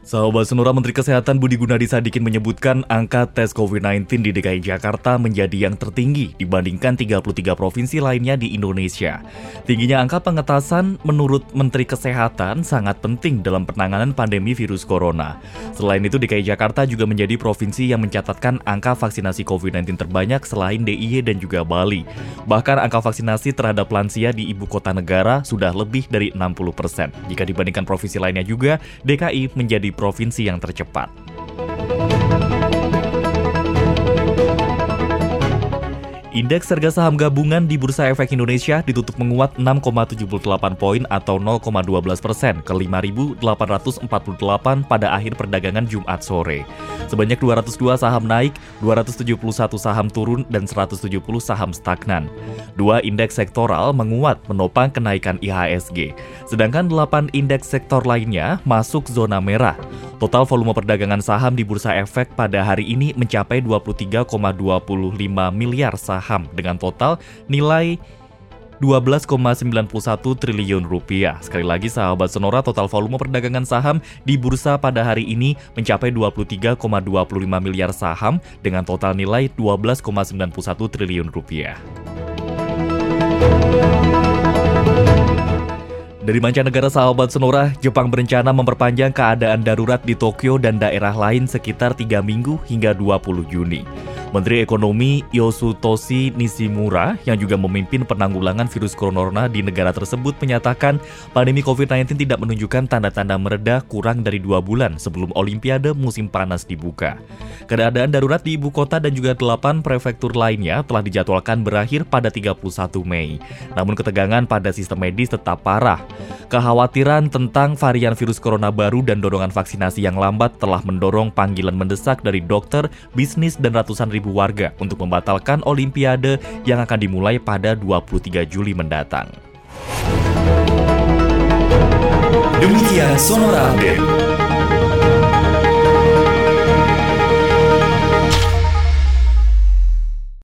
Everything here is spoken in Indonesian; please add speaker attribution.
Speaker 1: Sahabat Senora Menteri Kesehatan Budi Gunadi Sadikin menyebutkan angka tes COVID-19 di DKI Jakarta menjadi yang tertinggi dibandingkan 33 provinsi lainnya di Indonesia. Tingginya angka pengetasan menurut Menteri Kesehatan sangat penting dalam penanganan pandemi virus corona. Selain itu DKI Jakarta juga menjadi provinsi yang mencatatkan angka vaksinasi COVID-19 terbanyak selain DIY dan juga Bali. Bahkan angka vaksinasi terhadap lansia di ibu kota negara sudah lebih dari 60 persen. Jika dibandingkan provinsi lainnya juga, DKI menjadi provinsi yang tercepat. Indeks harga saham gabungan di Bursa Efek Indonesia ditutup menguat 6,78 poin atau 0,12 persen ke 5.848 pada akhir perdagangan Jumat sore. Sebanyak 202 saham naik, 271 saham turun, dan 170 saham stagnan. Dua indeks sektoral menguat menopang kenaikan IHSG, sedangkan 8 indeks sektor lainnya masuk zona merah. Total volume perdagangan saham di Bursa Efek pada hari ini mencapai 23,25 miliar saham dengan total nilai 12,91 triliun rupiah. Sekali lagi sahabat Sonora total volume perdagangan saham di bursa pada hari ini mencapai 23,25 miliar saham dengan total nilai 12,91 triliun rupiah. Dari mancanegara sahabat Senora, Jepang berencana memperpanjang keadaan darurat di Tokyo dan daerah lain sekitar 3 minggu hingga 20 Juni. Menteri Ekonomi Yosutoshi Nishimura yang juga memimpin penanggulangan virus corona di negara tersebut menyatakan pandemi COVID-19 tidak menunjukkan tanda-tanda mereda kurang dari dua bulan sebelum Olimpiade musim panas dibuka. Keadaan darurat di ibu kota dan juga delapan prefektur lainnya telah dijadwalkan berakhir pada 31 Mei. Namun ketegangan pada sistem medis tetap parah. Kekhawatiran tentang varian virus corona baru dan dorongan vaksinasi yang lambat telah mendorong panggilan mendesak dari dokter, bisnis, dan ratusan ribu warga untuk membatalkan Olimpiade yang akan dimulai pada 23 Juli mendatang.
Speaker 2: Demikian Sonora Update.